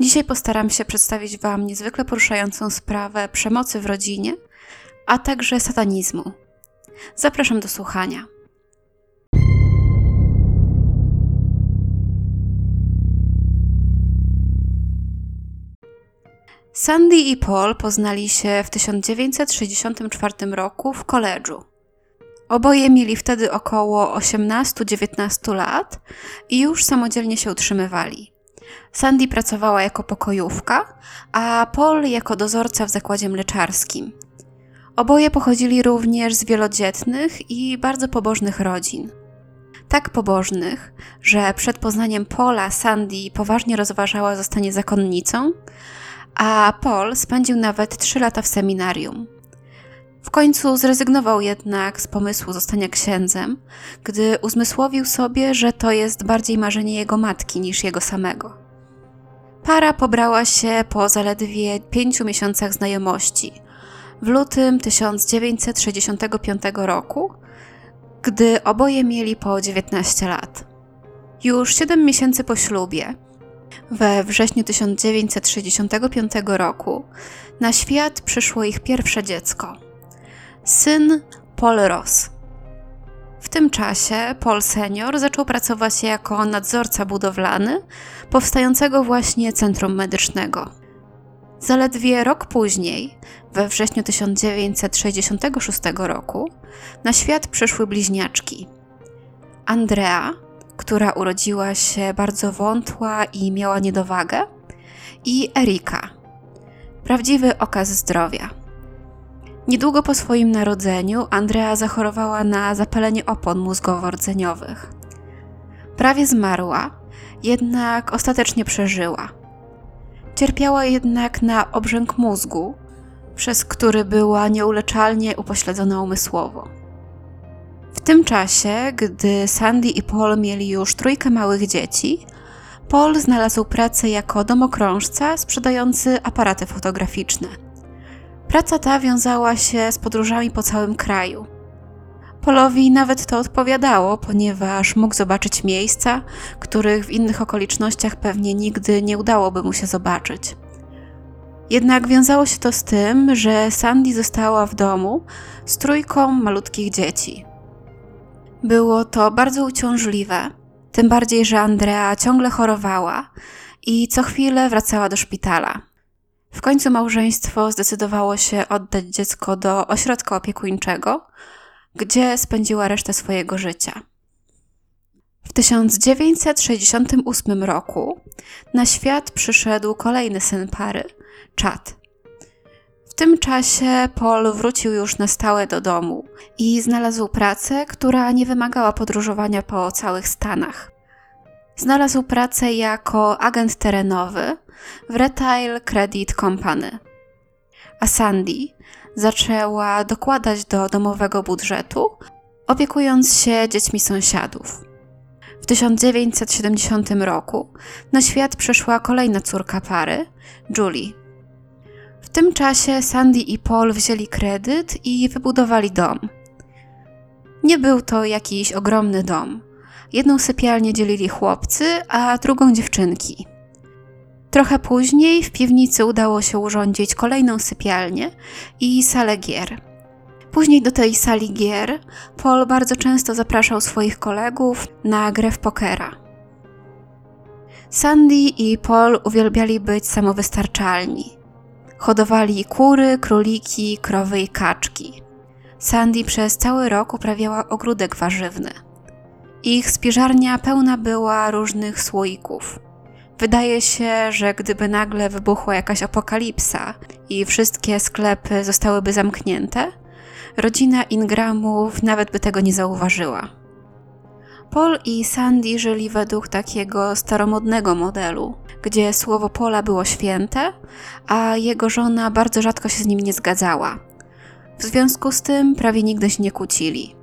Dzisiaj postaram się przedstawić Wam niezwykle poruszającą sprawę przemocy w rodzinie, a także satanizmu. Zapraszam do słuchania. Sandy i Paul poznali się w 1964 roku w koledżu. Oboje mieli wtedy około 18-19 lat i już samodzielnie się utrzymywali. Sandy pracowała jako pokojówka, a Paul jako dozorca w zakładzie mleczarskim. Oboje pochodzili również z wielodzietnych i bardzo pobożnych rodzin. Tak pobożnych, że przed poznaniem Paula Sandy poważnie rozważała zostanie zakonnicą, a Paul spędził nawet trzy lata w seminarium. W końcu zrezygnował jednak z pomysłu zostania księdzem, gdy uzmysłowił sobie, że to jest bardziej marzenie jego matki niż jego samego. Para pobrała się po zaledwie pięciu miesiącach znajomości, w lutym 1965 roku, gdy oboje mieli po 19 lat. Już 7 miesięcy po ślubie, we wrześniu 1965 roku, na świat przyszło ich pierwsze dziecko syn Paul Ross. W tym czasie Paul senior zaczął pracować jako nadzorca budowlany powstającego właśnie centrum medycznego. Zaledwie rok później, we wrześniu 1966 roku, na świat przyszły bliźniaczki. Andrea, która urodziła się bardzo wątła i miała niedowagę, i Erika, prawdziwy okaz zdrowia. Niedługo po swoim narodzeniu Andrea zachorowała na zapalenie opon mózgowo-rdzeniowych. Prawie zmarła, jednak ostatecznie przeżyła. Cierpiała jednak na obrzęk mózgu, przez który była nieuleczalnie upośledzona umysłowo. W tym czasie, gdy Sandy i Paul mieli już trójkę małych dzieci, Paul znalazł pracę jako domokrążca sprzedający aparaty fotograficzne. Praca ta wiązała się z podróżami po całym kraju. Polowi nawet to odpowiadało, ponieważ mógł zobaczyć miejsca, których w innych okolicznościach pewnie nigdy nie udałoby mu się zobaczyć. Jednak wiązało się to z tym, że Sandy została w domu z trójką malutkich dzieci. Było to bardzo uciążliwe, tym bardziej, że Andrea ciągle chorowała i co chwilę wracała do szpitala. W końcu małżeństwo zdecydowało się oddać dziecko do ośrodka opiekuńczego, gdzie spędziła resztę swojego życia. W 1968 roku na świat przyszedł kolejny syn pary, Chad. W tym czasie Paul wrócił już na stałe do domu i znalazł pracę, która nie wymagała podróżowania po całych Stanach. Znalazł pracę jako agent terenowy w Retail Credit Company. A Sandy zaczęła dokładać do domowego budżetu, opiekując się dziećmi sąsiadów. W 1970 roku na świat przyszła kolejna córka pary, Julie. W tym czasie Sandy i Paul wzięli kredyt i wybudowali dom. Nie był to jakiś ogromny dom. Jedną sypialnię dzielili chłopcy, a drugą dziewczynki. Trochę później w piwnicy udało się urządzić kolejną sypialnię i salę gier. Później do tej sali gier Paul bardzo często zapraszał swoich kolegów na grę w pokera. Sandy i Paul uwielbiali być samowystarczalni. Hodowali kury, króliki, krowy i kaczki. Sandy przez cały rok uprawiała ogródek warzywny. Ich spiżarnia pełna była różnych słoików. Wydaje się, że gdyby nagle wybuchła jakaś apokalipsa i wszystkie sklepy zostałyby zamknięte, rodzina Ingramów nawet by tego nie zauważyła. Paul i Sandy żyli według takiego staromodnego modelu, gdzie słowo Pola było święte, a jego żona bardzo rzadko się z nim nie zgadzała. W związku z tym prawie nigdy się nie kłócili.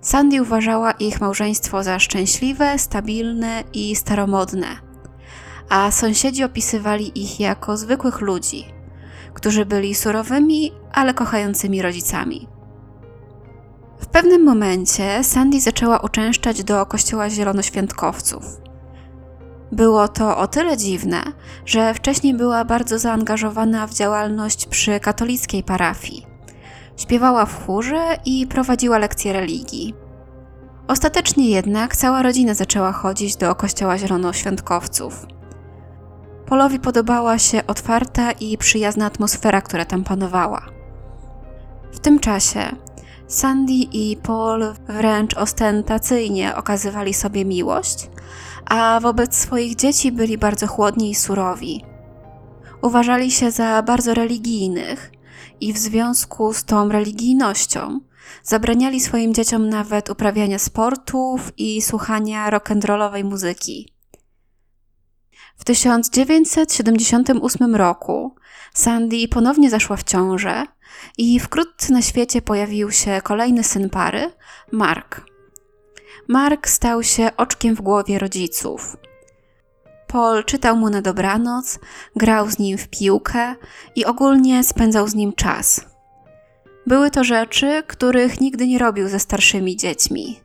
Sandy uważała ich małżeństwo za szczęśliwe, stabilne i staromodne, a sąsiedzi opisywali ich jako zwykłych ludzi, którzy byli surowymi, ale kochającymi rodzicami. W pewnym momencie Sandy zaczęła uczęszczać do kościoła zielonoświątkowców. Było to o tyle dziwne, że wcześniej była bardzo zaangażowana w działalność przy katolickiej parafii. Śpiewała w chórze i prowadziła lekcje religii. Ostatecznie jednak cała rodzina zaczęła chodzić do kościoła zielonoświątkowców. Polowi podobała się otwarta i przyjazna atmosfera, która tam panowała. W tym czasie Sandy i Paul wręcz ostentacyjnie okazywali sobie miłość, a wobec swoich dzieci byli bardzo chłodni i surowi. Uważali się za bardzo religijnych i w związku z tą religijnością zabraniali swoim dzieciom nawet uprawiania sportów i słuchania rock'n'rollowej muzyki. W 1978 roku Sandy ponownie zaszła w ciążę i wkrótce na świecie pojawił się kolejny syn pary, Mark. Mark stał się oczkiem w głowie rodziców. Paul czytał mu na dobranoc, grał z nim w piłkę i ogólnie spędzał z nim czas. Były to rzeczy, których nigdy nie robił ze starszymi dziećmi.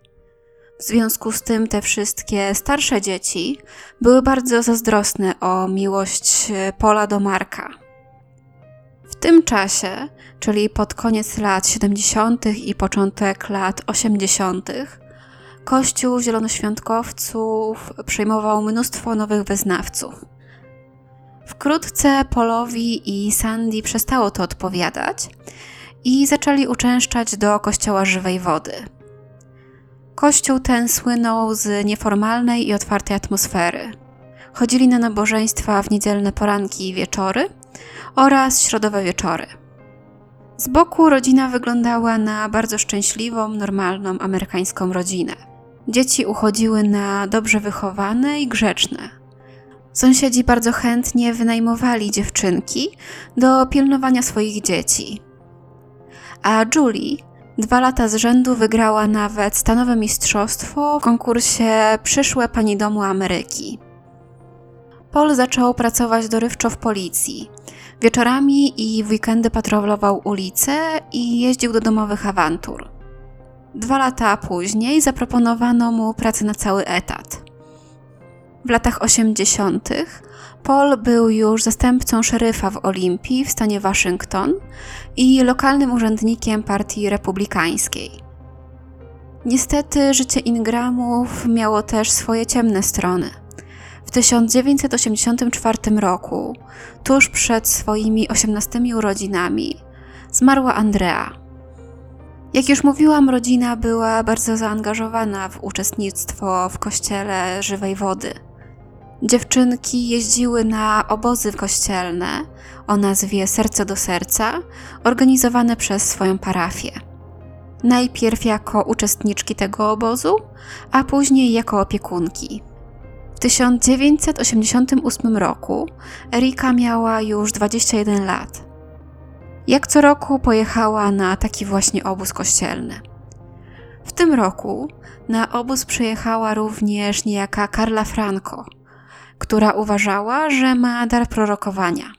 W związku z tym te wszystkie starsze dzieci były bardzo zazdrosne o miłość Pola do Marka. W tym czasie, czyli pod koniec lat 70. i początek lat 80., Kościół Zielonoświątkowców przyjmował mnóstwo nowych wyznawców. Wkrótce Polowi i Sandy przestało to odpowiadać i zaczęli uczęszczać do kościoła żywej wody. Kościół ten słynął z nieformalnej i otwartej atmosfery. Chodzili na nabożeństwa w niedzielne poranki i wieczory oraz środowe wieczory. Z boku rodzina wyglądała na bardzo szczęśliwą, normalną amerykańską rodzinę. Dzieci uchodziły na dobrze wychowane i grzeczne. Sąsiedzi bardzo chętnie wynajmowali dziewczynki do pilnowania swoich dzieci. A Julie dwa lata z rzędu wygrała nawet stanowe mistrzostwo w konkursie Przyszłe Pani Domu Ameryki. Paul zaczął pracować dorywczo w policji. Wieczorami i w weekendy patrolował ulice i jeździł do domowych awantur. Dwa lata później zaproponowano mu pracę na cały etat. W latach 80. Paul był już zastępcą szeryfa w Olimpii w stanie Waszyngton i lokalnym urzędnikiem Partii Republikańskiej. Niestety życie Ingramów miało też swoje ciemne strony. W 1984 roku, tuż przed swoimi 18 urodzinami, zmarła Andrea. Jak już mówiłam, rodzina była bardzo zaangażowana w uczestnictwo w kościele żywej wody. Dziewczynki jeździły na obozy kościelne o nazwie Serce do Serca, organizowane przez swoją parafię. Najpierw jako uczestniczki tego obozu, a później jako opiekunki. W 1988 roku Erika miała już 21 lat. Jak co roku pojechała na taki właśnie obóz kościelny. W tym roku na obóz przyjechała również niejaka Carla Franco, która uważała, że ma dar prorokowania.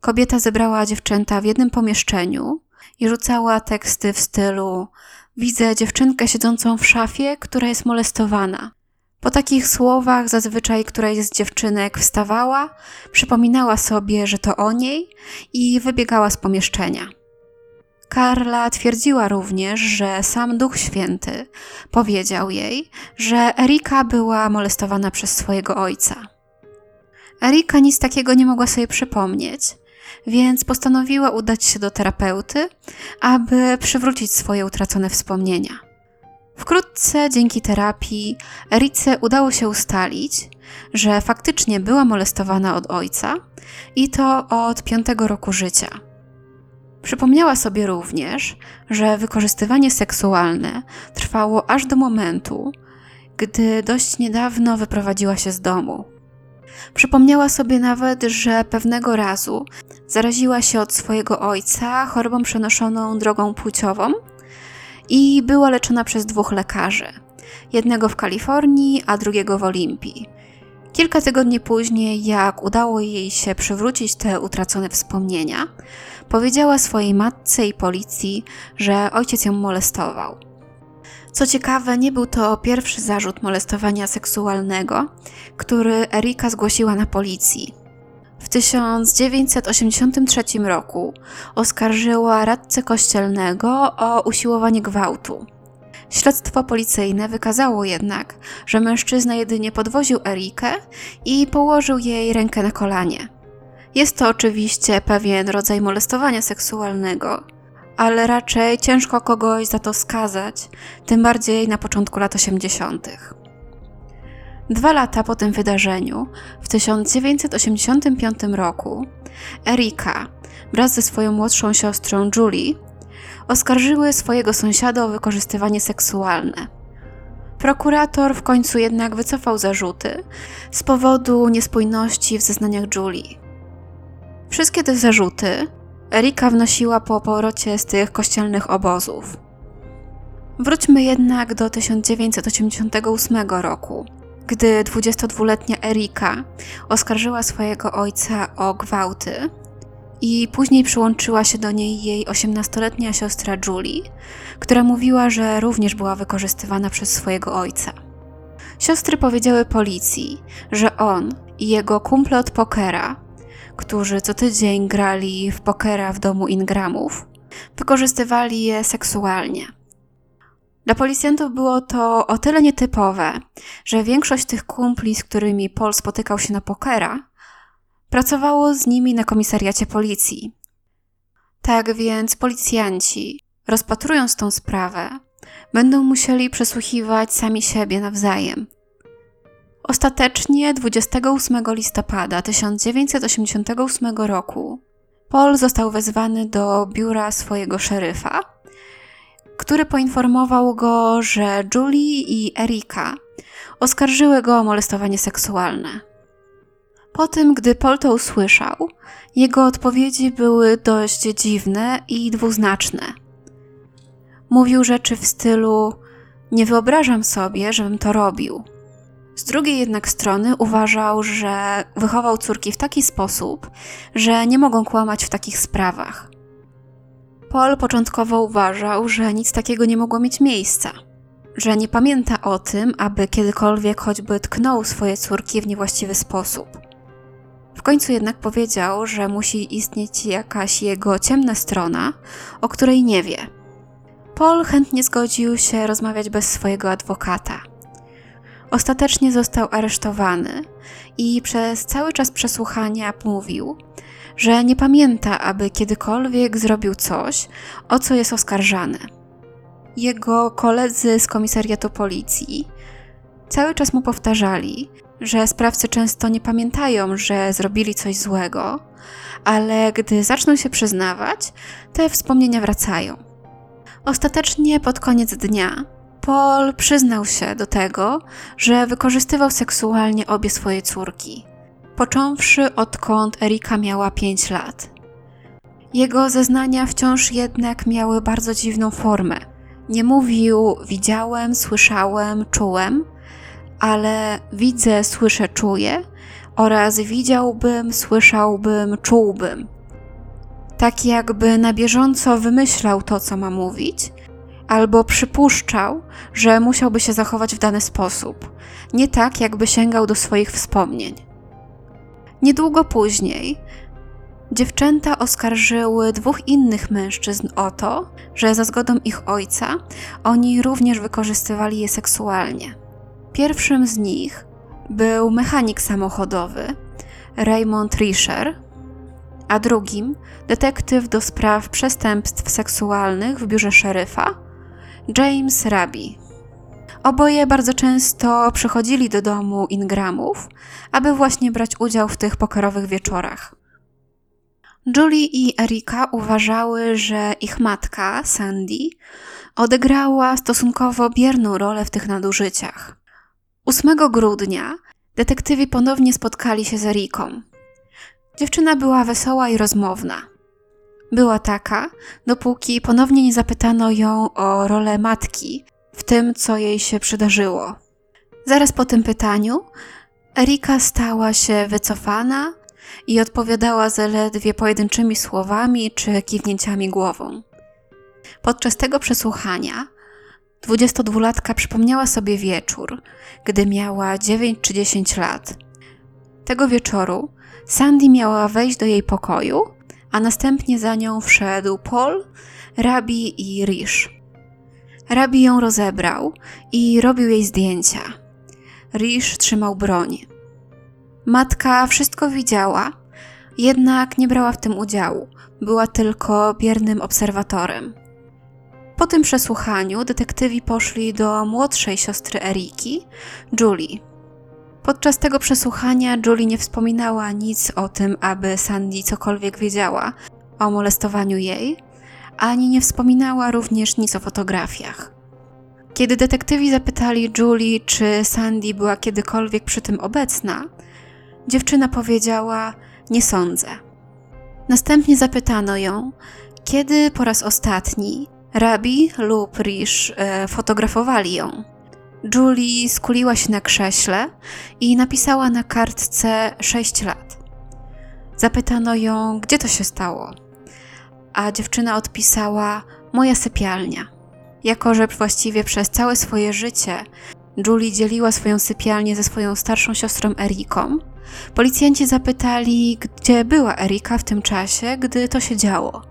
Kobieta zebrała dziewczęta w jednym pomieszczeniu i rzucała teksty w stylu: Widzę dziewczynkę siedzącą w szafie, która jest molestowana. Po takich słowach zazwyczaj któraś z dziewczynek wstawała, przypominała sobie, że to o niej i wybiegała z pomieszczenia. Karla twierdziła również, że sam Duch Święty powiedział jej, że Erika była molestowana przez swojego ojca. Erika nic takiego nie mogła sobie przypomnieć, więc postanowiła udać się do terapeuty, aby przywrócić swoje utracone wspomnienia. Wkrótce dzięki terapii Erice udało się ustalić, że faktycznie była molestowana od ojca i to od piątego roku życia. Przypomniała sobie również, że wykorzystywanie seksualne trwało aż do momentu, gdy dość niedawno wyprowadziła się z domu. Przypomniała sobie nawet, że pewnego razu zaraziła się od swojego ojca chorobą przenoszoną drogą płciową i była leczona przez dwóch lekarzy. Jednego w Kalifornii, a drugiego w Olimpii. Kilka tygodni później, jak udało jej się przywrócić te utracone wspomnienia, powiedziała swojej matce i policji, że ojciec ją molestował. Co ciekawe, nie był to pierwszy zarzut molestowania seksualnego, który Erika zgłosiła na policji. W 1983 roku oskarżyła radcę kościelnego o usiłowanie gwałtu. Śledztwo policyjne wykazało jednak, że mężczyzna jedynie podwoził Erikę i położył jej rękę na kolanie. Jest to oczywiście pewien rodzaj molestowania seksualnego, ale raczej ciężko kogoś za to skazać, tym bardziej na początku lat 80. Dwa lata po tym wydarzeniu, w 1985 roku, Erika wraz ze swoją młodszą siostrą Julie oskarżyły swojego sąsiada o wykorzystywanie seksualne. Prokurator w końcu jednak wycofał zarzuty z powodu niespójności w zeznaniach Julie. Wszystkie te zarzuty Erika wnosiła po powrocie z tych kościelnych obozów. Wróćmy jednak do 1988 roku, gdy 22-letnia Erika oskarżyła swojego ojca o gwałty i później przyłączyła się do niej jej 18-letnia siostra Julie, która mówiła, że również była wykorzystywana przez swojego ojca. Siostry powiedziały policji, że on i jego kumple od pokera, którzy co tydzień grali w pokera w domu Ingramów, wykorzystywali je seksualnie. Dla policjantów było to o tyle nietypowe, że większość tych kumpli, z którymi Paul spotykał się na pokera, pracowało z nimi na komisariacie policji. Tak więc policjanci, rozpatrując tą sprawę, będą musieli przesłuchiwać sami siebie nawzajem. Ostatecznie 28 listopada 1988 roku Paul został wezwany do biura swojego szeryfa, który poinformował go, że Julie i Erika oskarżyły go o molestowanie seksualne. Po tym, gdy Paul to usłyszał, jego odpowiedzi były dość dziwne i dwuznaczne. Mówił rzeczy w stylu: Nie wyobrażam sobie, żebym to robił. Z drugiej jednak strony uważał, że wychował córki w taki sposób, że nie mogą kłamać w takich sprawach. Paul początkowo uważał, że nic takiego nie mogło mieć miejsca, że nie pamięta o tym, aby kiedykolwiek choćby tknął swoje córki w niewłaściwy sposób. W końcu jednak powiedział, że musi istnieć jakaś jego ciemna strona, o której nie wie. Paul chętnie zgodził się rozmawiać bez swojego adwokata. Ostatecznie został aresztowany i przez cały czas przesłuchania mówił, że nie pamięta, aby kiedykolwiek zrobił coś, o co jest oskarżany. Jego koledzy z komisariatu policji cały czas mu powtarzali, że sprawcy często nie pamiętają, że zrobili coś złego, ale gdy zaczną się przyznawać, te wspomnienia wracają. Ostatecznie pod koniec dnia Paul przyznał się do tego, że wykorzystywał seksualnie obie swoje córki, począwszy odkąd Erika miała 5 lat. Jego zeznania wciąż jednak miały bardzo dziwną formę. Nie mówił widziałem, słyszałem, czułem, ale widzę, słyszę, czuję oraz widziałbym, słyszałbym, czułbym. Tak jakby na bieżąco wymyślał to, co ma mówić, albo przypuszczał, że musiałby się zachować w dany sposób, nie tak, jakby sięgał do swoich wspomnień. Niedługo później dziewczęta oskarżyły dwóch innych mężczyzn o to, że za zgodą ich ojca oni również wykorzystywali je seksualnie. Pierwszym z nich był mechanik samochodowy Raymond Risher, a drugim detektyw do spraw przestępstw seksualnych w biurze szeryfa James Rabi. Oboje bardzo często przychodzili do domu Ingramów, aby właśnie brać udział w tych pokerowych wieczorach. Julie i Erika uważały, że ich matka, Sandy, odegrała stosunkowo bierną rolę w tych nadużyciach. 8 grudnia detektywi ponownie spotkali się z Eriką. Dziewczyna była wesoła i rozmowna. Była taka, dopóki ponownie nie zapytano ją o rolę matki w tym, co jej się przydarzyło. Zaraz po tym pytaniu Erika stała się wycofana i odpowiadała zaledwie pojedynczymi słowami czy kiwnięciami głową. Podczas tego przesłuchania 22-latka przypomniała sobie wieczór, gdy miała 9 czy 10 lat. Tego wieczoru Sandy miała wejść do jej pokoju, a następnie za nią wszedł Paul, Rabi i Rish. Rabi ją rozebrał i robił jej zdjęcia. Rish trzymał broń. Matka wszystko widziała, jednak nie brała w tym udziału. Była tylko biernym obserwatorem. Po tym przesłuchaniu detektywi poszli do młodszej siostry Eriki, Julie. Podczas tego przesłuchania Julie nie wspominała nic o tym, aby Sandy cokolwiek wiedziała o molestowaniu jej, ani nie wspominała również nic o fotografiach. Kiedy detektywi zapytali Julie, czy Sandy była kiedykolwiek przy tym obecna, dziewczyna powiedziała: Nie sądzę. Następnie zapytano ją, kiedy po raz ostatni Rabi lub Rish e, fotografowali ją. Julie skuliła się na krześle i napisała na kartce 6 lat. Zapytano ją, gdzie to się stało, a dziewczyna odpisała: Moja sypialnia. Jako, że właściwie przez całe swoje życie Julie dzieliła swoją sypialnię ze swoją starszą siostrą Eriką, policjanci zapytali, gdzie była Erika w tym czasie, gdy to się działo.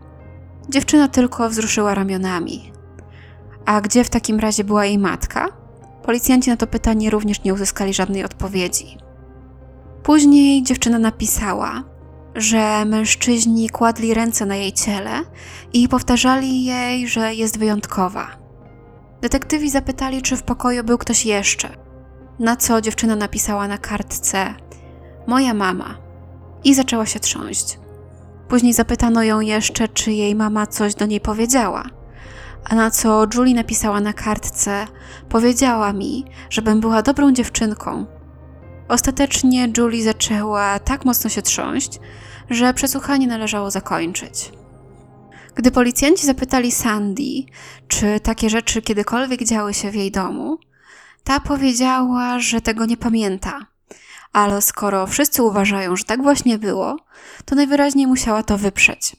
Dziewczyna tylko wzruszyła ramionami. A gdzie w takim razie była jej matka? Policjanci na to pytanie również nie uzyskali żadnej odpowiedzi. Później dziewczyna napisała, że mężczyźni kładli ręce na jej ciele i powtarzali jej, że jest wyjątkowa. Detektywi zapytali, czy w pokoju był ktoś jeszcze, na co dziewczyna napisała na kartce: Moja mama. I zaczęła się trząść. Później zapytano ją jeszcze, czy jej mama coś do niej powiedziała. A na co Julie napisała na kartce: Powiedziała mi, żebym była dobrą dziewczynką. Ostatecznie Julie zaczęła tak mocno się trząść, że przesłuchanie należało zakończyć. Gdy policjanci zapytali Sandy, czy takie rzeczy kiedykolwiek działy się w jej domu, ta powiedziała, że tego nie pamięta ale skoro wszyscy uważają, że tak właśnie było, to najwyraźniej musiała to wyprzeć.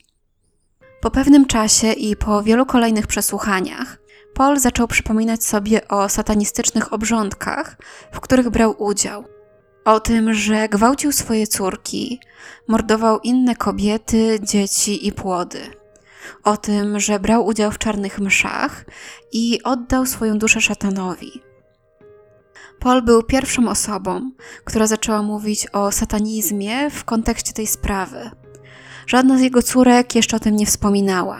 Po pewnym czasie i po wielu kolejnych przesłuchaniach, Paul zaczął przypominać sobie o satanistycznych obrządkach, w których brał udział. O tym, że gwałcił swoje córki, mordował inne kobiety, dzieci i płody. O tym, że brał udział w czarnych mszach i oddał swoją duszę szatanowi. Paul był pierwszą osobą, która zaczęła mówić o satanizmie w kontekście tej sprawy. Żadna z jego córek jeszcze o tym nie wspominała.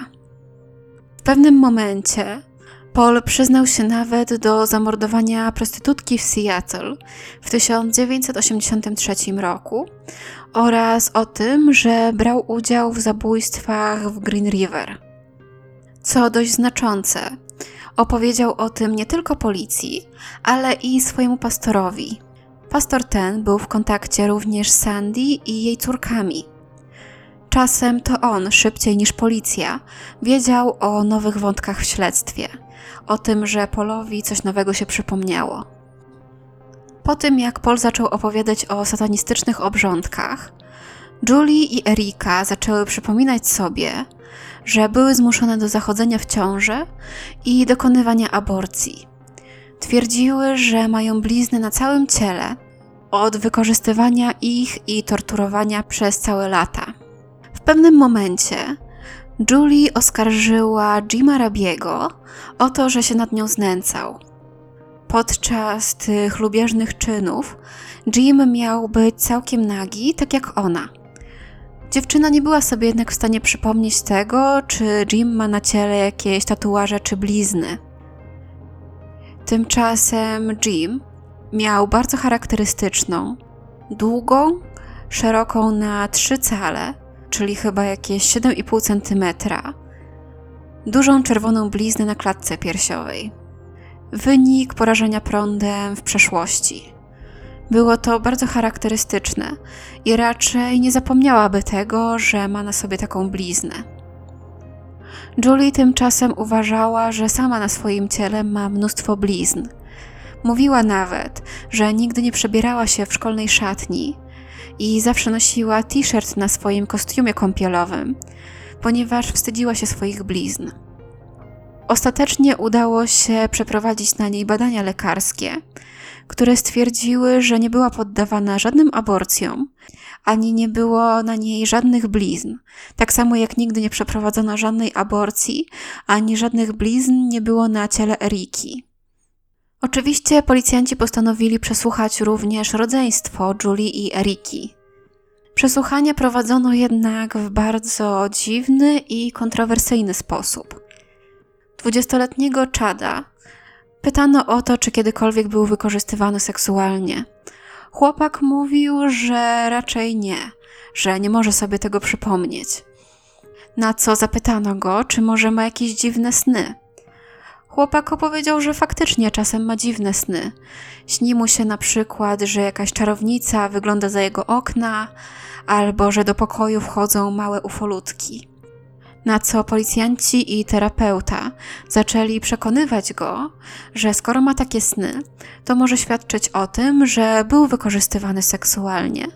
W pewnym momencie Paul przyznał się nawet do zamordowania prostytutki w Seattle w 1983 roku oraz o tym, że brał udział w zabójstwach w Green River. Co dość znaczące, Opowiedział o tym nie tylko policji, ale i swojemu pastorowi. Pastor ten był w kontakcie również z Sandy i jej córkami. Czasem to on, szybciej niż policja, wiedział o nowych wątkach w śledztwie, o tym, że Polowi coś nowego się przypomniało. Po tym, jak Paul zaczął opowiadać o satanistycznych obrządkach, Julie i Erika zaczęły przypominać sobie, że były zmuszone do zachodzenia w ciążę i dokonywania aborcji. Twierdziły, że mają blizny na całym ciele od wykorzystywania ich i torturowania przez całe lata. W pewnym momencie Julie oskarżyła Jima Rabiego o to, że się nad nią znęcał. Podczas tych lubieżnych czynów Jim miał być całkiem nagi, tak jak ona – Dziewczyna nie była sobie jednak w stanie przypomnieć tego, czy Jim ma na ciele jakieś tatuaże czy blizny. Tymczasem Jim miał bardzo charakterystyczną, długą, szeroką na trzy cale, czyli chyba jakieś 7,5 cm, dużą czerwoną bliznę na klatce piersiowej. Wynik porażenia prądem w przeszłości. Było to bardzo charakterystyczne i raczej nie zapomniałaby tego, że ma na sobie taką bliznę. Julie tymczasem uważała, że sama na swoim ciele ma mnóstwo blizn. Mówiła nawet, że nigdy nie przebierała się w szkolnej szatni i zawsze nosiła t-shirt na swoim kostiumie kąpielowym, ponieważ wstydziła się swoich blizn. Ostatecznie udało się przeprowadzić na niej badania lekarskie, które stwierdziły, że nie była poddawana żadnym aborcjom, ani nie było na niej żadnych blizn. Tak samo jak nigdy nie przeprowadzono żadnej aborcji, ani żadnych blizn nie było na ciele Eriki. Oczywiście policjanci postanowili przesłuchać również rodzeństwo Julie i Eriki. Przesłuchania prowadzono jednak w bardzo dziwny i kontrowersyjny sposób. Dwudziestoletniego Chada pytano o to, czy kiedykolwiek był wykorzystywany seksualnie. Chłopak mówił, że raczej nie, że nie może sobie tego przypomnieć. Na co zapytano go, czy może ma jakieś dziwne sny. Chłopak opowiedział, że faktycznie czasem ma dziwne sny. Śni mu się na przykład, że jakaś czarownica wygląda za jego okna, albo że do pokoju wchodzą małe ufolutki. Na co policjanci i terapeuta zaczęli przekonywać go, że skoro ma takie sny, to może świadczyć o tym, że był wykorzystywany seksualnie,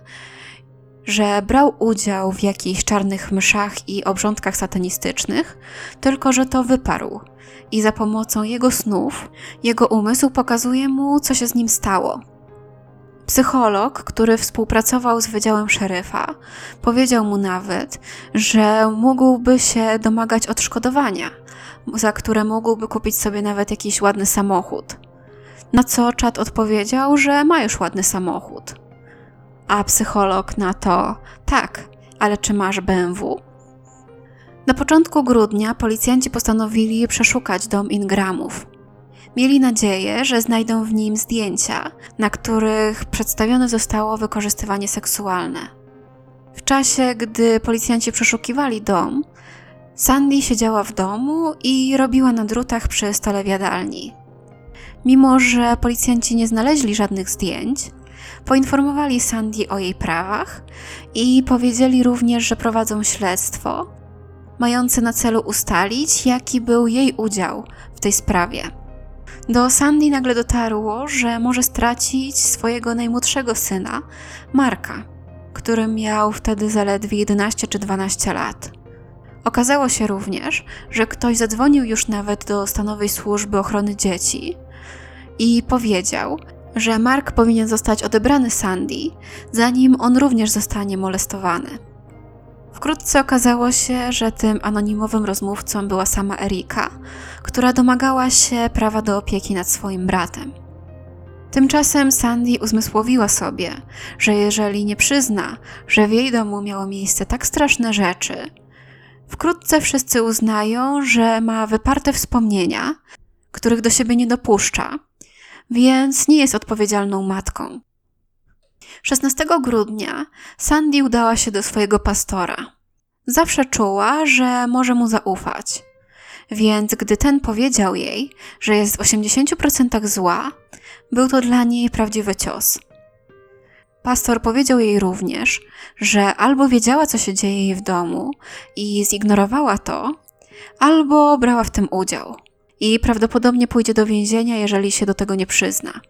że brał udział w jakichś czarnych myszach i obrządkach satanistycznych, tylko że to wyparł i za pomocą jego snów jego umysł pokazuje mu, co się z nim stało. Psycholog, który współpracował z Wydziałem Szeryfa, powiedział mu nawet, że mógłby się domagać odszkodowania, za które mógłby kupić sobie nawet jakiś ładny samochód. Na co czat odpowiedział, że ma już ładny samochód. A psycholog na to: Tak, ale czy masz BMW? Na początku grudnia policjanci postanowili przeszukać dom Ingramów. Mieli nadzieję, że znajdą w nim zdjęcia, na których przedstawione zostało wykorzystywanie seksualne. W czasie, gdy policjanci przeszukiwali dom, Sandy siedziała w domu i robiła na drutach przy stole w jadalni. Mimo, że policjanci nie znaleźli żadnych zdjęć, poinformowali Sandy o jej prawach i powiedzieli również, że prowadzą śledztwo mające na celu ustalić, jaki był jej udział w tej sprawie. Do Sandy nagle dotarło, że może stracić swojego najmłodszego syna, Marka, który miał wtedy zaledwie 11 czy 12 lat. Okazało się również, że ktoś zadzwonił już nawet do stanowej służby ochrony dzieci i powiedział, że Mark powinien zostać odebrany Sandy, zanim on również zostanie molestowany. Wkrótce okazało się, że tym anonimowym rozmówcą była sama Erika, która domagała się prawa do opieki nad swoim bratem. Tymczasem Sandy uzmysłowiła sobie, że jeżeli nie przyzna, że w jej domu miało miejsce tak straszne rzeczy, wkrótce wszyscy uznają, że ma wyparte wspomnienia, których do siebie nie dopuszcza, więc nie jest odpowiedzialną matką. 16 grudnia Sandy udała się do swojego pastora. Zawsze czuła, że może mu zaufać. Więc gdy ten powiedział jej, że jest w 80% zła, był to dla niej prawdziwy cios. Pastor powiedział jej również, że albo wiedziała, co się dzieje jej w domu i zignorowała to, albo brała w tym udział i prawdopodobnie pójdzie do więzienia, jeżeli się do tego nie przyzna.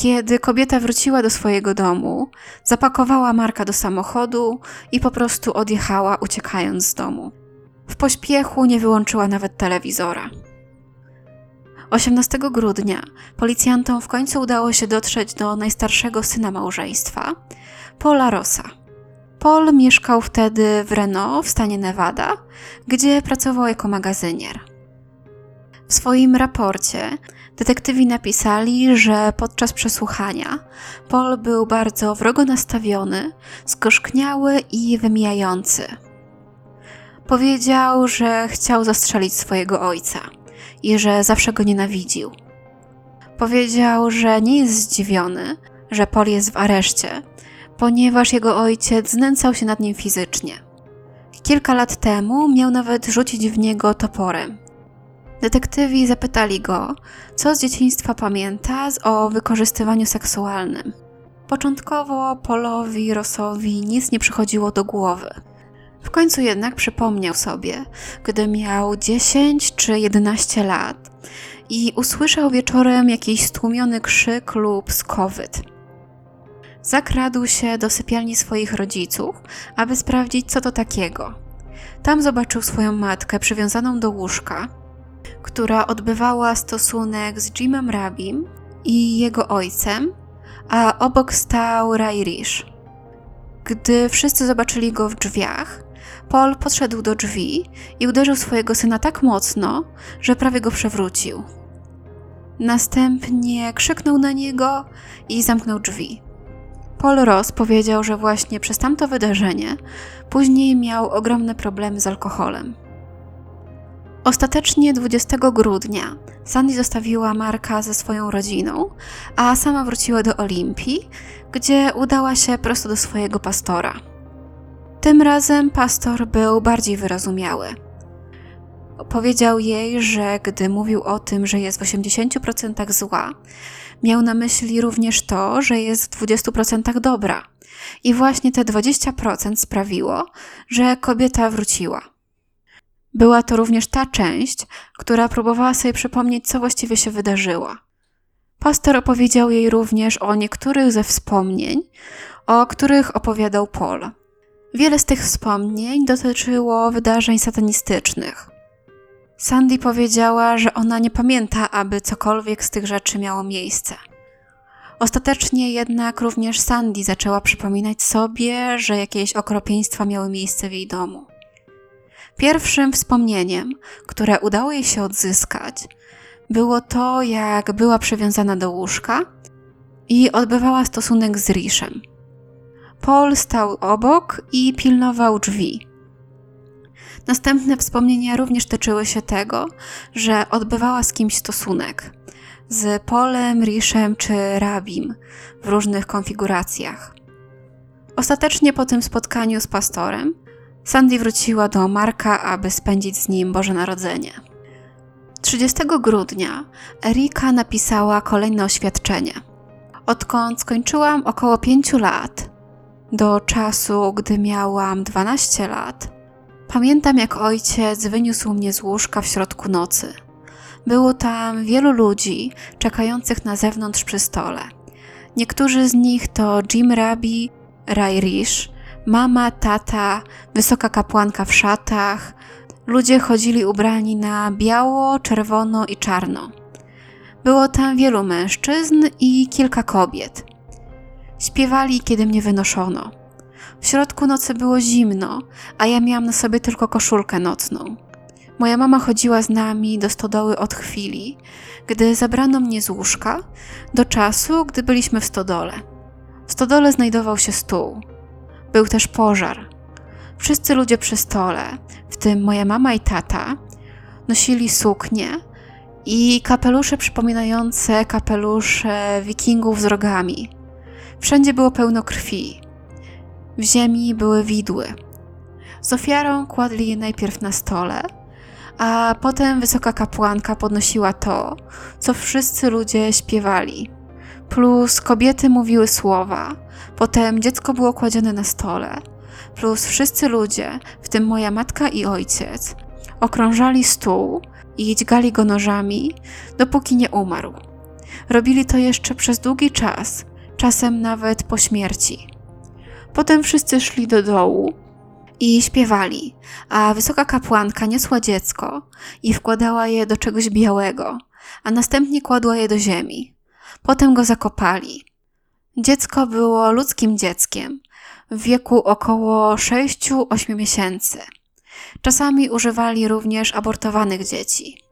Kiedy kobieta wróciła do swojego domu, zapakowała Marka do samochodu i po prostu odjechała, uciekając z domu. W pośpiechu nie wyłączyła nawet telewizora. 18 grudnia policjantom w końcu udało się dotrzeć do najstarszego syna małżeństwa, Paula Rossa. Paul mieszkał wtedy w Reno w stanie Nevada, gdzie pracował jako magazynier. W swoim raporcie detektywi napisali, że podczas przesłuchania Paul był bardzo wrogo nastawiony, skoszkniały i wymijający. Powiedział, że chciał zastrzelić swojego ojca i że zawsze go nienawidził. Powiedział, że nie jest zdziwiony, że Paul jest w areszcie, ponieważ jego ojciec znęcał się nad nim fizycznie. Kilka lat temu miał nawet rzucić w niego toporem. Detektywi zapytali go, co z dzieciństwa pamięta o wykorzystywaniu seksualnym. Początkowo Polowi Rossowi nic nie przychodziło do głowy. W końcu jednak przypomniał sobie, gdy miał 10 czy 11 lat i usłyszał wieczorem jakiś stłumiony krzyk lub skowyt. Zakradł się do sypialni swoich rodziców, aby sprawdzić, co to takiego. Tam zobaczył swoją matkę przywiązaną do łóżka która odbywała stosunek z Jimem Rabim i jego ojcem, a obok stał Rairish. Gdy wszyscy zobaczyli go w drzwiach, Paul podszedł do drzwi i uderzył swojego syna tak mocno, że prawie go przewrócił. Następnie krzyknął na niego i zamknął drzwi. Paul Ross powiedział, że właśnie przez tamto wydarzenie później miał ogromne problemy z alkoholem. Ostatecznie 20 grudnia Sandy zostawiła Marka ze swoją rodziną, a sama wróciła do Olimpii, gdzie udała się prosto do swojego pastora. Tym razem pastor był bardziej wyrozumiały. Powiedział jej, że gdy mówił o tym, że jest w 80% zła, miał na myśli również to, że jest w 20% dobra. I właśnie te 20% sprawiło, że kobieta wróciła. Była to również ta część, która próbowała sobie przypomnieć, co właściwie się wydarzyło. Pastor opowiedział jej również o niektórych ze wspomnień, o których opowiadał Paul. Wiele z tych wspomnień dotyczyło wydarzeń satanistycznych. Sandy powiedziała, że ona nie pamięta, aby cokolwiek z tych rzeczy miało miejsce. Ostatecznie jednak również Sandy zaczęła przypominać sobie, że jakieś okropieństwa miały miejsce w jej domu. Pierwszym wspomnieniem, które udało jej się odzyskać, było to, jak była przywiązana do łóżka i odbywała stosunek z Rishem. Paul stał obok i pilnował drzwi. Następne wspomnienia również tyczyły się tego, że odbywała z kimś stosunek z Polem, Rishem czy Rabim w różnych konfiguracjach. Ostatecznie po tym spotkaniu z pastorem, Sandy wróciła do Marka, aby spędzić z nim Boże Narodzenie. 30 grudnia Erika napisała kolejne oświadczenie. Odkąd skończyłam około 5 lat, do czasu, gdy miałam 12 lat, pamiętam jak ojciec wyniósł mnie z łóżka w środku nocy. Było tam wielu ludzi czekających na zewnątrz przy stole. Niektórzy z nich to Jim Rabi, Ray Rish, mama, tata, wysoka kapłanka w szatach. Ludzie chodzili ubrani na biało, czerwono i czarno. Było tam wielu mężczyzn i kilka kobiet. Śpiewali, kiedy mnie wynoszono. W środku nocy było zimno, a ja miałam na sobie tylko koszulkę nocną. Moja mama chodziła z nami do stodoły od chwili, gdy zabrano mnie z łóżka, do czasu, gdy byliśmy w stodole. W stodole znajdował się stół. Był też pożar. Wszyscy ludzie przy stole, w tym moja mama i tata, nosili suknie i kapelusze przypominające kapelusze wikingów z rogami. Wszędzie było pełno krwi. W ziemi były widły. Z ofiarą kładli je najpierw na stole, a potem wysoka kapłanka podnosiła to, co wszyscy ludzie śpiewali. Plus kobiety mówiły słowa, potem dziecko było kładzione na stole, plus wszyscy ludzie, w tym moja matka i ojciec, okrążali stół i dźgali go nożami, dopóki nie umarł. Robili to jeszcze przez długi czas, czasem nawet po śmierci. Potem wszyscy szli do dołu i śpiewali, a wysoka kapłanka niosła dziecko i wkładała je do czegoś białego, a następnie kładła je do ziemi. Potem go zakopali. Dziecko było ludzkim dzieckiem, w wieku około 6-8 miesięcy. Czasami używali również abortowanych dzieci.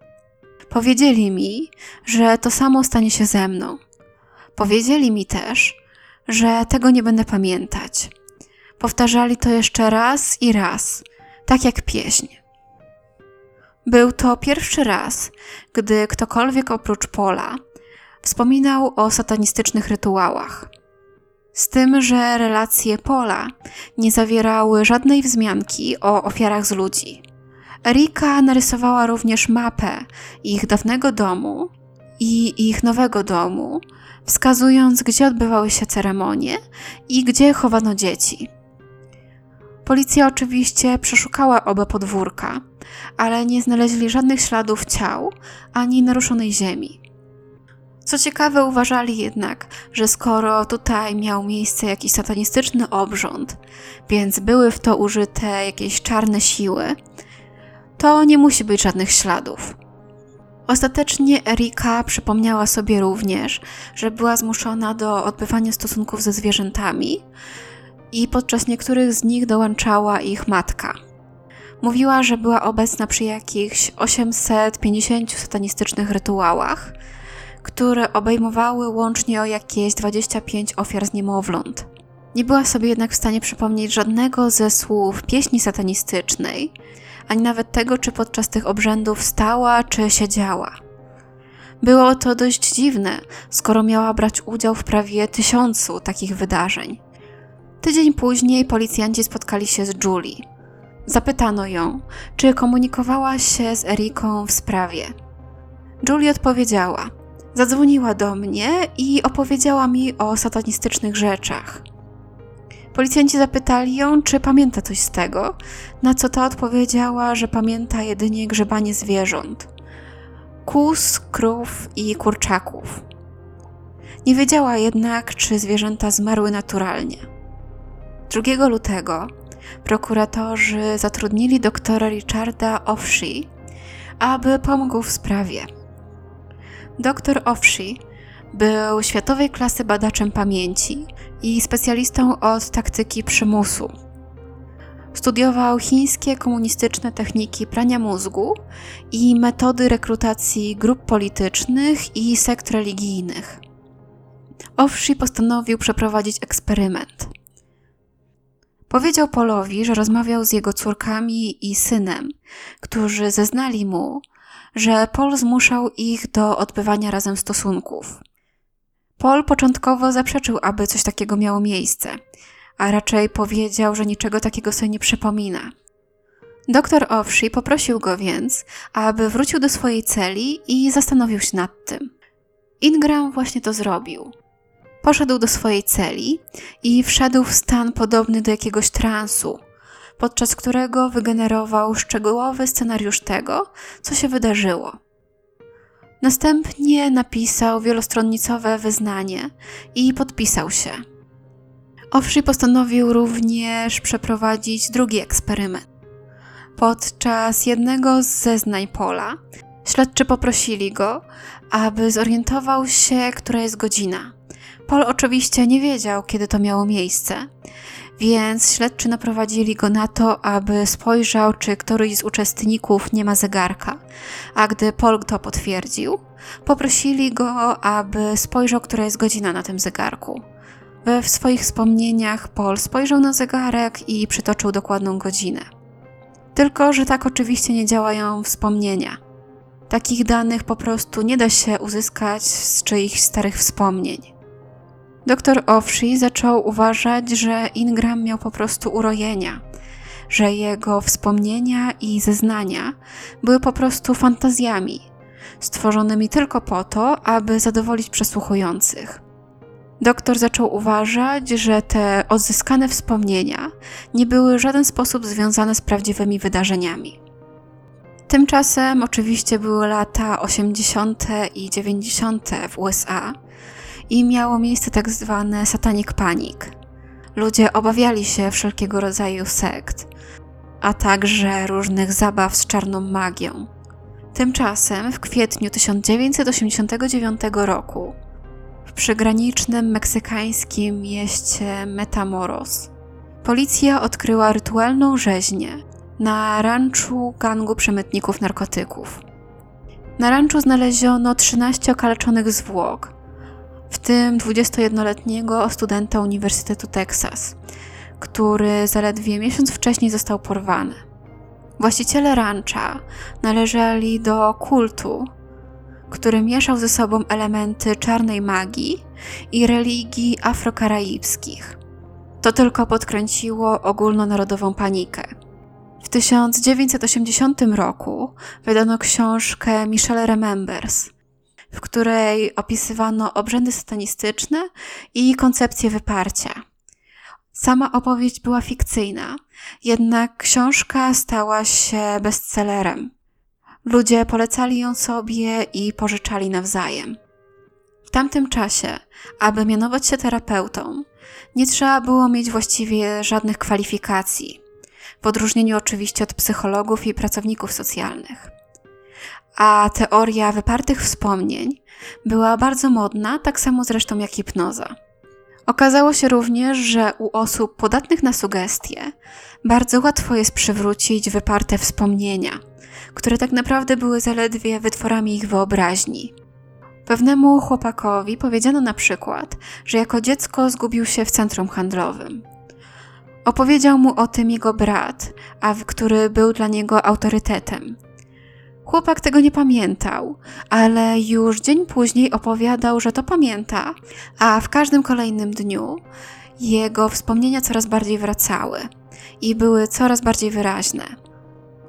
Powiedzieli mi, że to samo stanie się ze mną. Powiedzieli mi też, że tego nie będę pamiętać. Powtarzali to jeszcze raz i raz, tak jak pieśń. Był to pierwszy raz, gdy ktokolwiek oprócz Pola wspominał o satanistycznych rytuałach. Z tym, że relacje Pola nie zawierały żadnej wzmianki o ofiarach z ludzi. Erika narysowała również mapę ich dawnego domu i ich nowego domu, wskazując, gdzie odbywały się ceremonie i gdzie chowano dzieci. Policja oczywiście przeszukała oba podwórka, ale nie znaleźli żadnych śladów ciał ani naruszonej ziemi. Co ciekawe, uważali jednak, że skoro tutaj miał miejsce jakiś satanistyczny obrząd, więc były w to użyte jakieś czarne siły, to nie musi być żadnych śladów. Ostatecznie Erika przypomniała sobie również, że była zmuszona do odbywania stosunków ze zwierzętami i podczas niektórych z nich dołączała ich matka. Mówiła, że była obecna przy jakichś 850 satanistycznych rytuałach, które obejmowały łącznie o jakieś 25 ofiar z niemowląt. Nie była sobie jednak w stanie przypomnieć żadnego ze słów pieśni satanistycznej, ani nawet tego, czy podczas tych obrzędów stała, czy siedziała. Było to dość dziwne, skoro miała brać udział w prawie tysiącu takich wydarzeń. Tydzień później policjanci spotkali się z Julie. Zapytano ją, czy komunikowała się z Eriką w sprawie. Julie odpowiedziała: Zadzwoniła do mnie i opowiedziała mi o satanistycznych rzeczach. Policjanci zapytali ją, czy pamięta coś z tego, na co ta odpowiedziała, że pamięta jedynie grzebanie zwierząt kus, krów i kurczaków. Nie wiedziała jednak, czy zwierzęta zmarły naturalnie. 2 lutego prokuratorzy zatrudnili doktora Richarda Offshee, aby pomógł w sprawie. Doktor Offshee był światowej klasy badaczem pamięci i specjalistą od taktyki przymusu. Studiował chińskie komunistyczne techniki prania mózgu i metody rekrutacji grup politycznych i sekt religijnych. Offshee postanowił przeprowadzić eksperyment. Powiedział Polowi, że rozmawiał z jego córkami i synem, którzy zeznali mu, że Pol zmuszał ich do odbywania razem stosunków. Paul początkowo zaprzeczył, aby coś takiego miało miejsce, a raczej powiedział, że niczego takiego sobie nie przypomina. Doktor Owszy poprosił go więc, aby wrócił do swojej celi i zastanowił się nad tym. Ingram właśnie to zrobił. Poszedł do swojej celi i wszedł w stan podobny do jakiegoś transu, podczas którego wygenerował szczegółowy scenariusz tego, co się wydarzyło. Następnie napisał wielostronnicowe wyznanie i podpisał się. Owszy postanowił również przeprowadzić drugi eksperyment. Podczas jednego z zeznań Pola śledczy poprosili go, aby zorientował się, która jest godzina. Pol oczywiście nie wiedział, kiedy to miało miejsce, więc śledczy naprowadzili go na to, aby spojrzał, czy któryś z uczestników nie ma zegarka. A gdy Paul to potwierdził, poprosili go, aby spojrzał, która jest godzina na tym zegarku. We w swoich wspomnieniach Paul spojrzał na zegarek i przytoczył dokładną godzinę. Tylko, że tak oczywiście nie działają wspomnienia. Takich danych po prostu nie da się uzyskać z czyichś starych wspomnień. Doktor Owszy zaczął uważać, że Ingram miał po prostu urojenia, że jego wspomnienia i zeznania były po prostu fantazjami, stworzonymi tylko po to, aby zadowolić przesłuchujących. Doktor zaczął uważać, że te odzyskane wspomnienia nie były w żaden sposób związane z prawdziwymi wydarzeniami. Tymczasem oczywiście były lata 80. i 90. w USA i miało miejsce tak zwane satanic panic. Ludzie obawiali się wszelkiego rodzaju sekt, a także różnych zabaw z czarną magią. Tymczasem w kwietniu 1989 roku w przygranicznym meksykańskim mieście Metamoros policja odkryła rytualną rzeźnię na ranczu gangu przemytników narkotyków. Na ranczu znaleziono 13 okaleczonych zwłok, tym 21-letniego studenta Uniwersytetu Texas, który zaledwie miesiąc wcześniej został porwany. Właściciele rancha należeli do kultu, który mieszał ze sobą elementy czarnej magii i religii afrokaraibskich. To tylko podkręciło ogólnonarodową panikę. W 1980 roku wydano książkę Michelle Remembers – w której opisywano obrzędy satanistyczne i koncepcję wyparcia. Sama opowieść była fikcyjna, jednak książka stała się bestsellerem. Ludzie polecali ją sobie i pożyczali nawzajem. W tamtym czasie, aby mianować się terapeutą, nie trzeba było mieć właściwie żadnych kwalifikacji, w odróżnieniu oczywiście od psychologów i pracowników socjalnych a teoria wypartych wspomnień była bardzo modna, tak samo zresztą jak hipnoza. Okazało się również, że u osób podatnych na sugestie bardzo łatwo jest przywrócić wyparte wspomnienia, które tak naprawdę były zaledwie wytworami ich wyobraźni. Pewnemu chłopakowi powiedziano na przykład, że jako dziecko zgubił się w centrum handlowym. Opowiedział mu o tym jego brat, a który był dla niego autorytetem. Chłopak tego nie pamiętał, ale już dzień później opowiadał, że to pamięta, a w każdym kolejnym dniu jego wspomnienia coraz bardziej wracały i były coraz bardziej wyraźne.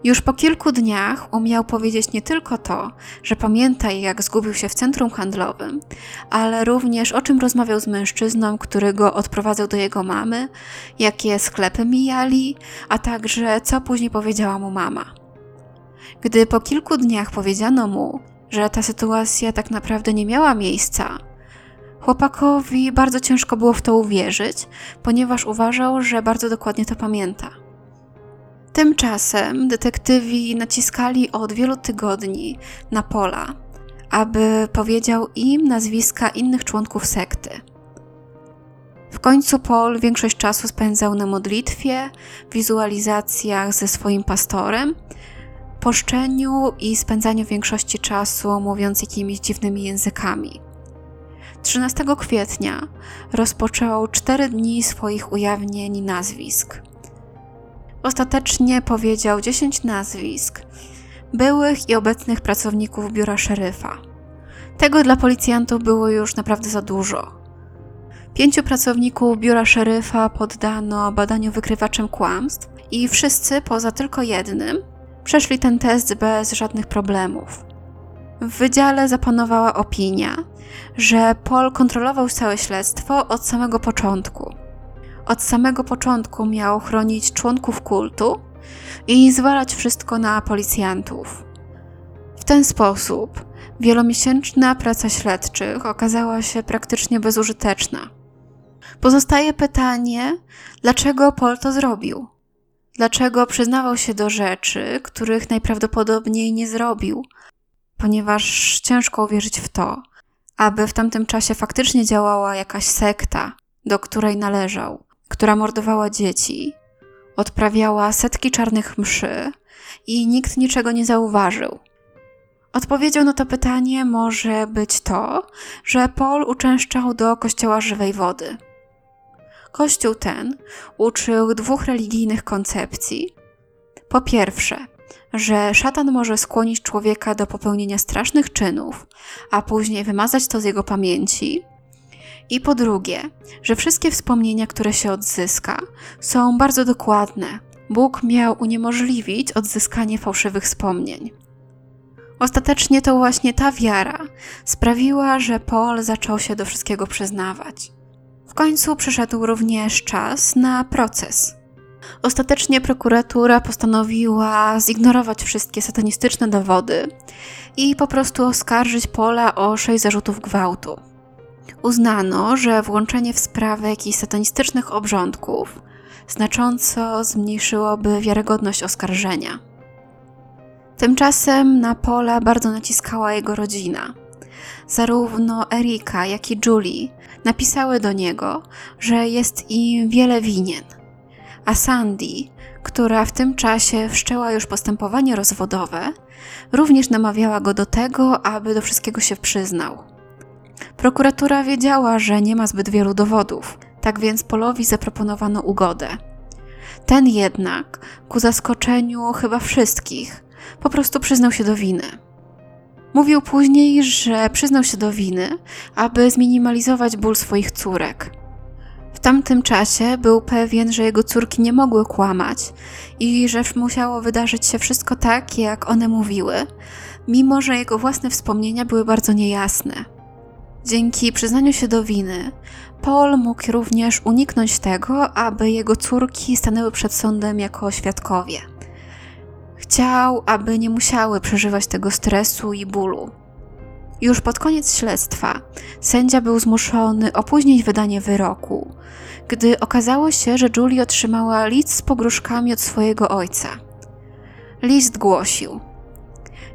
Już po kilku dniach umiał powiedzieć nie tylko to, że pamięta jak zgubił się w centrum handlowym, ale również o czym rozmawiał z mężczyzną, który go odprowadzał do jego mamy, jakie sklepy mijali, a także co później powiedziała mu mama. Gdy po kilku dniach powiedziano mu, że ta sytuacja tak naprawdę nie miała miejsca, chłopakowi bardzo ciężko było w to uwierzyć, ponieważ uważał, że bardzo dokładnie to pamięta. Tymczasem detektywi naciskali od wielu tygodni na Pola, aby powiedział im nazwiska innych członków sekty. W końcu Paul większość czasu spędzał na modlitwie, wizualizacjach ze swoim pastorem, poszczeniu i spędzaniu większości czasu mówiąc jakimiś dziwnymi językami. 13 kwietnia rozpoczął cztery dni swoich ujawnień nazwisk. Ostatecznie powiedział 10 nazwisk byłych i obecnych pracowników biura szeryfa. Tego dla policjantów było już naprawdę za dużo. Pięciu pracowników biura szeryfa poddano badaniu wykrywaczem kłamstw i wszyscy, poza tylko jednym, przeszli ten test bez żadnych problemów. W wydziale zapanowała opinia, że Paul kontrolował całe śledztwo od samego początku od samego początku miał chronić członków kultu i zwalać wszystko na policjantów. W ten sposób wielomiesięczna praca śledczych okazała się praktycznie bezużyteczna. Pozostaje pytanie, dlaczego Paul to zrobił? Dlaczego przyznawał się do rzeczy, których najprawdopodobniej nie zrobił? Ponieważ ciężko uwierzyć w to, aby w tamtym czasie faktycznie działała jakaś sekta, do której należał która mordowała dzieci, odprawiała setki czarnych mszy i nikt niczego nie zauważył. Odpowiedzią na to pytanie może być to, że Paul uczęszczał do kościoła żywej wody. Kościół ten uczył dwóch religijnych koncepcji. Po pierwsze, że szatan może skłonić człowieka do popełnienia strasznych czynów, a później wymazać to z jego pamięci, i po drugie, że wszystkie wspomnienia, które się odzyska, są bardzo dokładne. Bóg miał uniemożliwić odzyskanie fałszywych wspomnień. Ostatecznie to właśnie ta wiara sprawiła, że Paul zaczął się do wszystkiego przyznawać. W końcu przyszedł również czas na proces. Ostatecznie prokuratura postanowiła zignorować wszystkie satanistyczne dowody i po prostu oskarżyć Pola o sześć zarzutów gwałtu uznano, że włączenie w sprawę jakichś satanistycznych obrządków znacząco zmniejszyłoby wiarygodność oskarżenia. Tymczasem na Pola bardzo naciskała jego rodzina. Zarówno Erika, jak i Julie napisały do niego, że jest im wiele winien, a Sandy, która w tym czasie wszczęła już postępowanie rozwodowe, również namawiała go do tego, aby do wszystkiego się przyznał. Prokuratura wiedziała, że nie ma zbyt wielu dowodów, tak więc Polowi zaproponowano ugodę. Ten jednak, ku zaskoczeniu chyba wszystkich, po prostu przyznał się do winy. Mówił później, że przyznał się do winy, aby zminimalizować ból swoich córek. W tamtym czasie był pewien, że jego córki nie mogły kłamać i że musiało wydarzyć się wszystko tak, jak one mówiły, mimo że jego własne wspomnienia były bardzo niejasne. Dzięki przyznaniu się do winy, Paul mógł również uniknąć tego, aby jego córki stanęły przed sądem jako świadkowie. Chciał, aby nie musiały przeżywać tego stresu i bólu. Już pod koniec śledztwa sędzia był zmuszony opóźnić wydanie wyroku, gdy okazało się, że Julie otrzymała list z pogróżkami od swojego ojca. List głosił: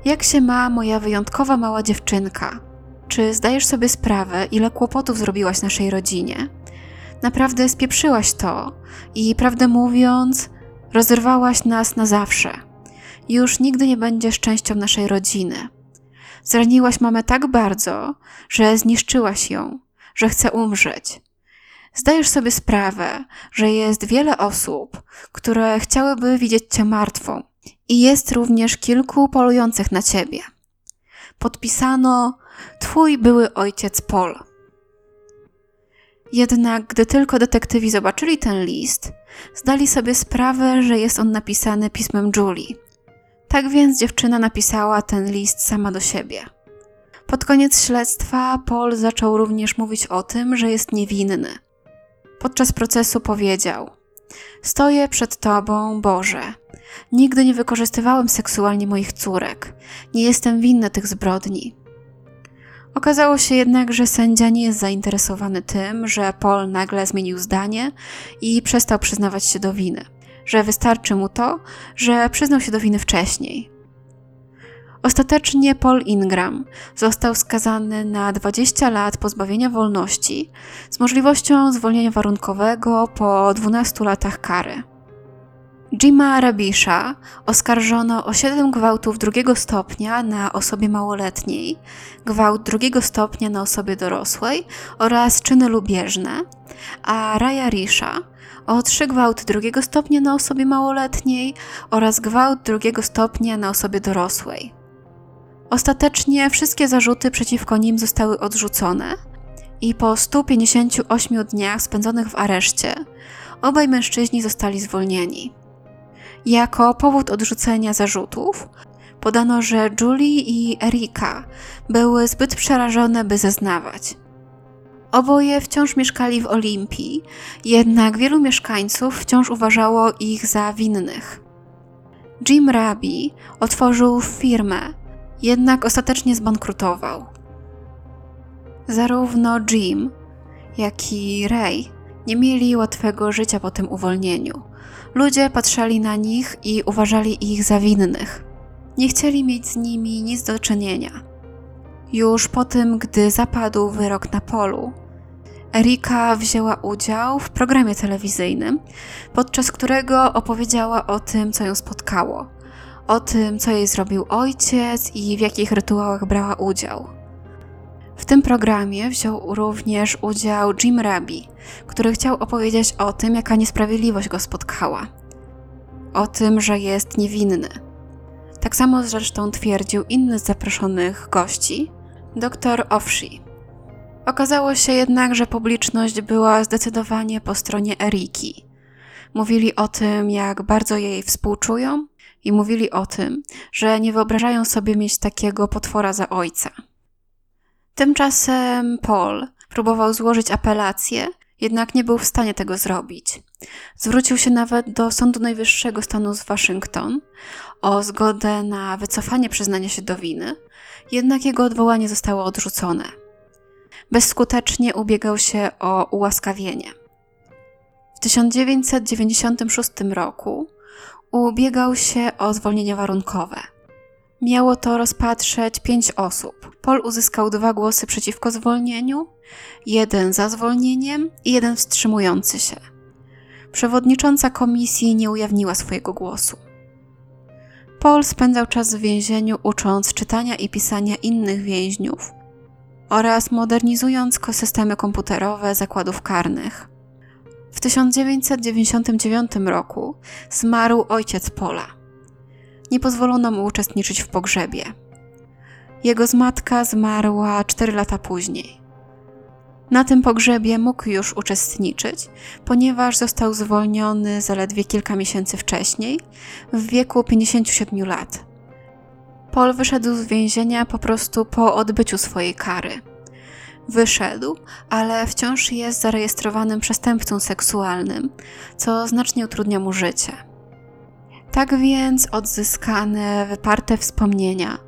Jak się ma moja wyjątkowa mała dziewczynka? Czy zdajesz sobie sprawę, ile kłopotów zrobiłaś naszej rodzinie? Naprawdę spieprzyłaś to i, prawdę mówiąc, rozerwałaś nas na zawsze. Już nigdy nie będziesz częścią naszej rodziny. Zraniłaś mamę tak bardzo, że zniszczyłaś ją, że chce umrzeć. Zdajesz sobie sprawę, że jest wiele osób, które chciałyby widzieć cię martwą, i jest również kilku polujących na ciebie. Podpisano Twój były ojciec Paul. Jednak gdy tylko detektywi zobaczyli ten list, zdali sobie sprawę, że jest on napisany pismem Julie. Tak więc dziewczyna napisała ten list sama do siebie. Pod koniec śledztwa Paul zaczął również mówić o tym, że jest niewinny. Podczas procesu powiedział: Stoję przed Tobą, Boże. Nigdy nie wykorzystywałem seksualnie moich córek. Nie jestem winny tych zbrodni. Okazało się jednak, że sędzia nie jest zainteresowany tym, że Paul nagle zmienił zdanie i przestał przyznawać się do winy, że wystarczy mu to, że przyznał się do winy wcześniej. Ostatecznie Paul Ingram został skazany na 20 lat pozbawienia wolności z możliwością zwolnienia warunkowego po 12 latach kary. Jima Rabisha oskarżono o 7 gwałtów drugiego stopnia na osobie małoletniej, gwałt drugiego stopnia na osobie dorosłej oraz czyny lubieżne, a Raya Risha o 3 gwałty drugiego stopnia na osobie małoletniej oraz gwałt drugiego stopnia na osobie dorosłej. Ostatecznie wszystkie zarzuty przeciwko nim zostały odrzucone i po 158 dniach spędzonych w areszcie obaj mężczyźni zostali zwolnieni. Jako powód odrzucenia zarzutów podano, że Julie i Erika były zbyt przerażone, by zeznawać. Oboje wciąż mieszkali w Olimpii, jednak wielu mieszkańców wciąż uważało ich za winnych. Jim Rabi otworzył firmę, jednak ostatecznie zbankrutował. Zarówno Jim, jak i Ray nie mieli łatwego życia po tym uwolnieniu. Ludzie patrzeli na nich i uważali ich za winnych. Nie chcieli mieć z nimi nic do czynienia. Już po tym, gdy zapadł wyrok na polu, Erika wzięła udział w programie telewizyjnym, podczas którego opowiedziała o tym, co ją spotkało, o tym, co jej zrobił ojciec i w jakich rytuałach brała udział. W tym programie wziął również udział Jim Rabi, który chciał opowiedzieć o tym, jaka niesprawiedliwość go spotkała. O tym, że jest niewinny. Tak samo zresztą twierdził inny z zaproszonych gości, dr Owshi. Okazało się jednak, że publiczność była zdecydowanie po stronie Eriki. Mówili o tym, jak bardzo jej współczują, i mówili o tym, że nie wyobrażają sobie mieć takiego potwora za ojca. Tymczasem Paul próbował złożyć apelację, jednak nie był w stanie tego zrobić. Zwrócił się nawet do Sądu Najwyższego stanu z Waszyngton o zgodę na wycofanie przyznania się do winy, jednak jego odwołanie zostało odrzucone. Bezskutecznie ubiegał się o ułaskawienie. W 1996 roku ubiegał się o zwolnienie warunkowe. Miało to rozpatrzeć pięć osób. Paul uzyskał dwa głosy przeciwko zwolnieniu, jeden za zwolnieniem i jeden wstrzymujący się. Przewodnicząca komisji nie ujawniła swojego głosu. Paul spędzał czas w więzieniu ucząc czytania i pisania innych więźniów oraz modernizując systemy komputerowe zakładów karnych. W 1999 roku zmarł ojciec Pola. Nie pozwolono mu uczestniczyć w pogrzebie. Jego zmatka zmarła 4 lata później. Na tym pogrzebie mógł już uczestniczyć, ponieważ został zwolniony zaledwie kilka miesięcy wcześniej, w wieku 57 lat. Paul wyszedł z więzienia po prostu po odbyciu swojej kary. Wyszedł, ale wciąż jest zarejestrowanym przestępcą seksualnym, co znacznie utrudnia mu życie. Tak więc odzyskane, wyparte wspomnienia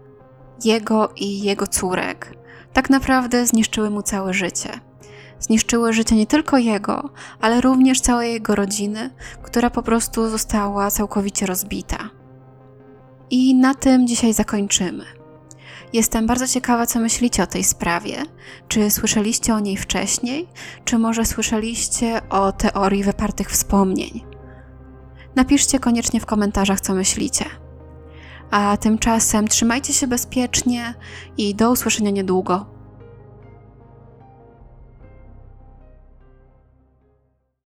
jego i jego córek tak naprawdę zniszczyły mu całe życie. Zniszczyły życie nie tylko jego, ale również całej jego rodziny, która po prostu została całkowicie rozbita. I na tym dzisiaj zakończymy. Jestem bardzo ciekawa, co myślicie o tej sprawie. Czy słyszeliście o niej wcześniej, czy może słyszeliście o teorii wypartych wspomnień? Napiszcie koniecznie w komentarzach, co myślicie. A tymczasem trzymajcie się bezpiecznie i do usłyszenia niedługo.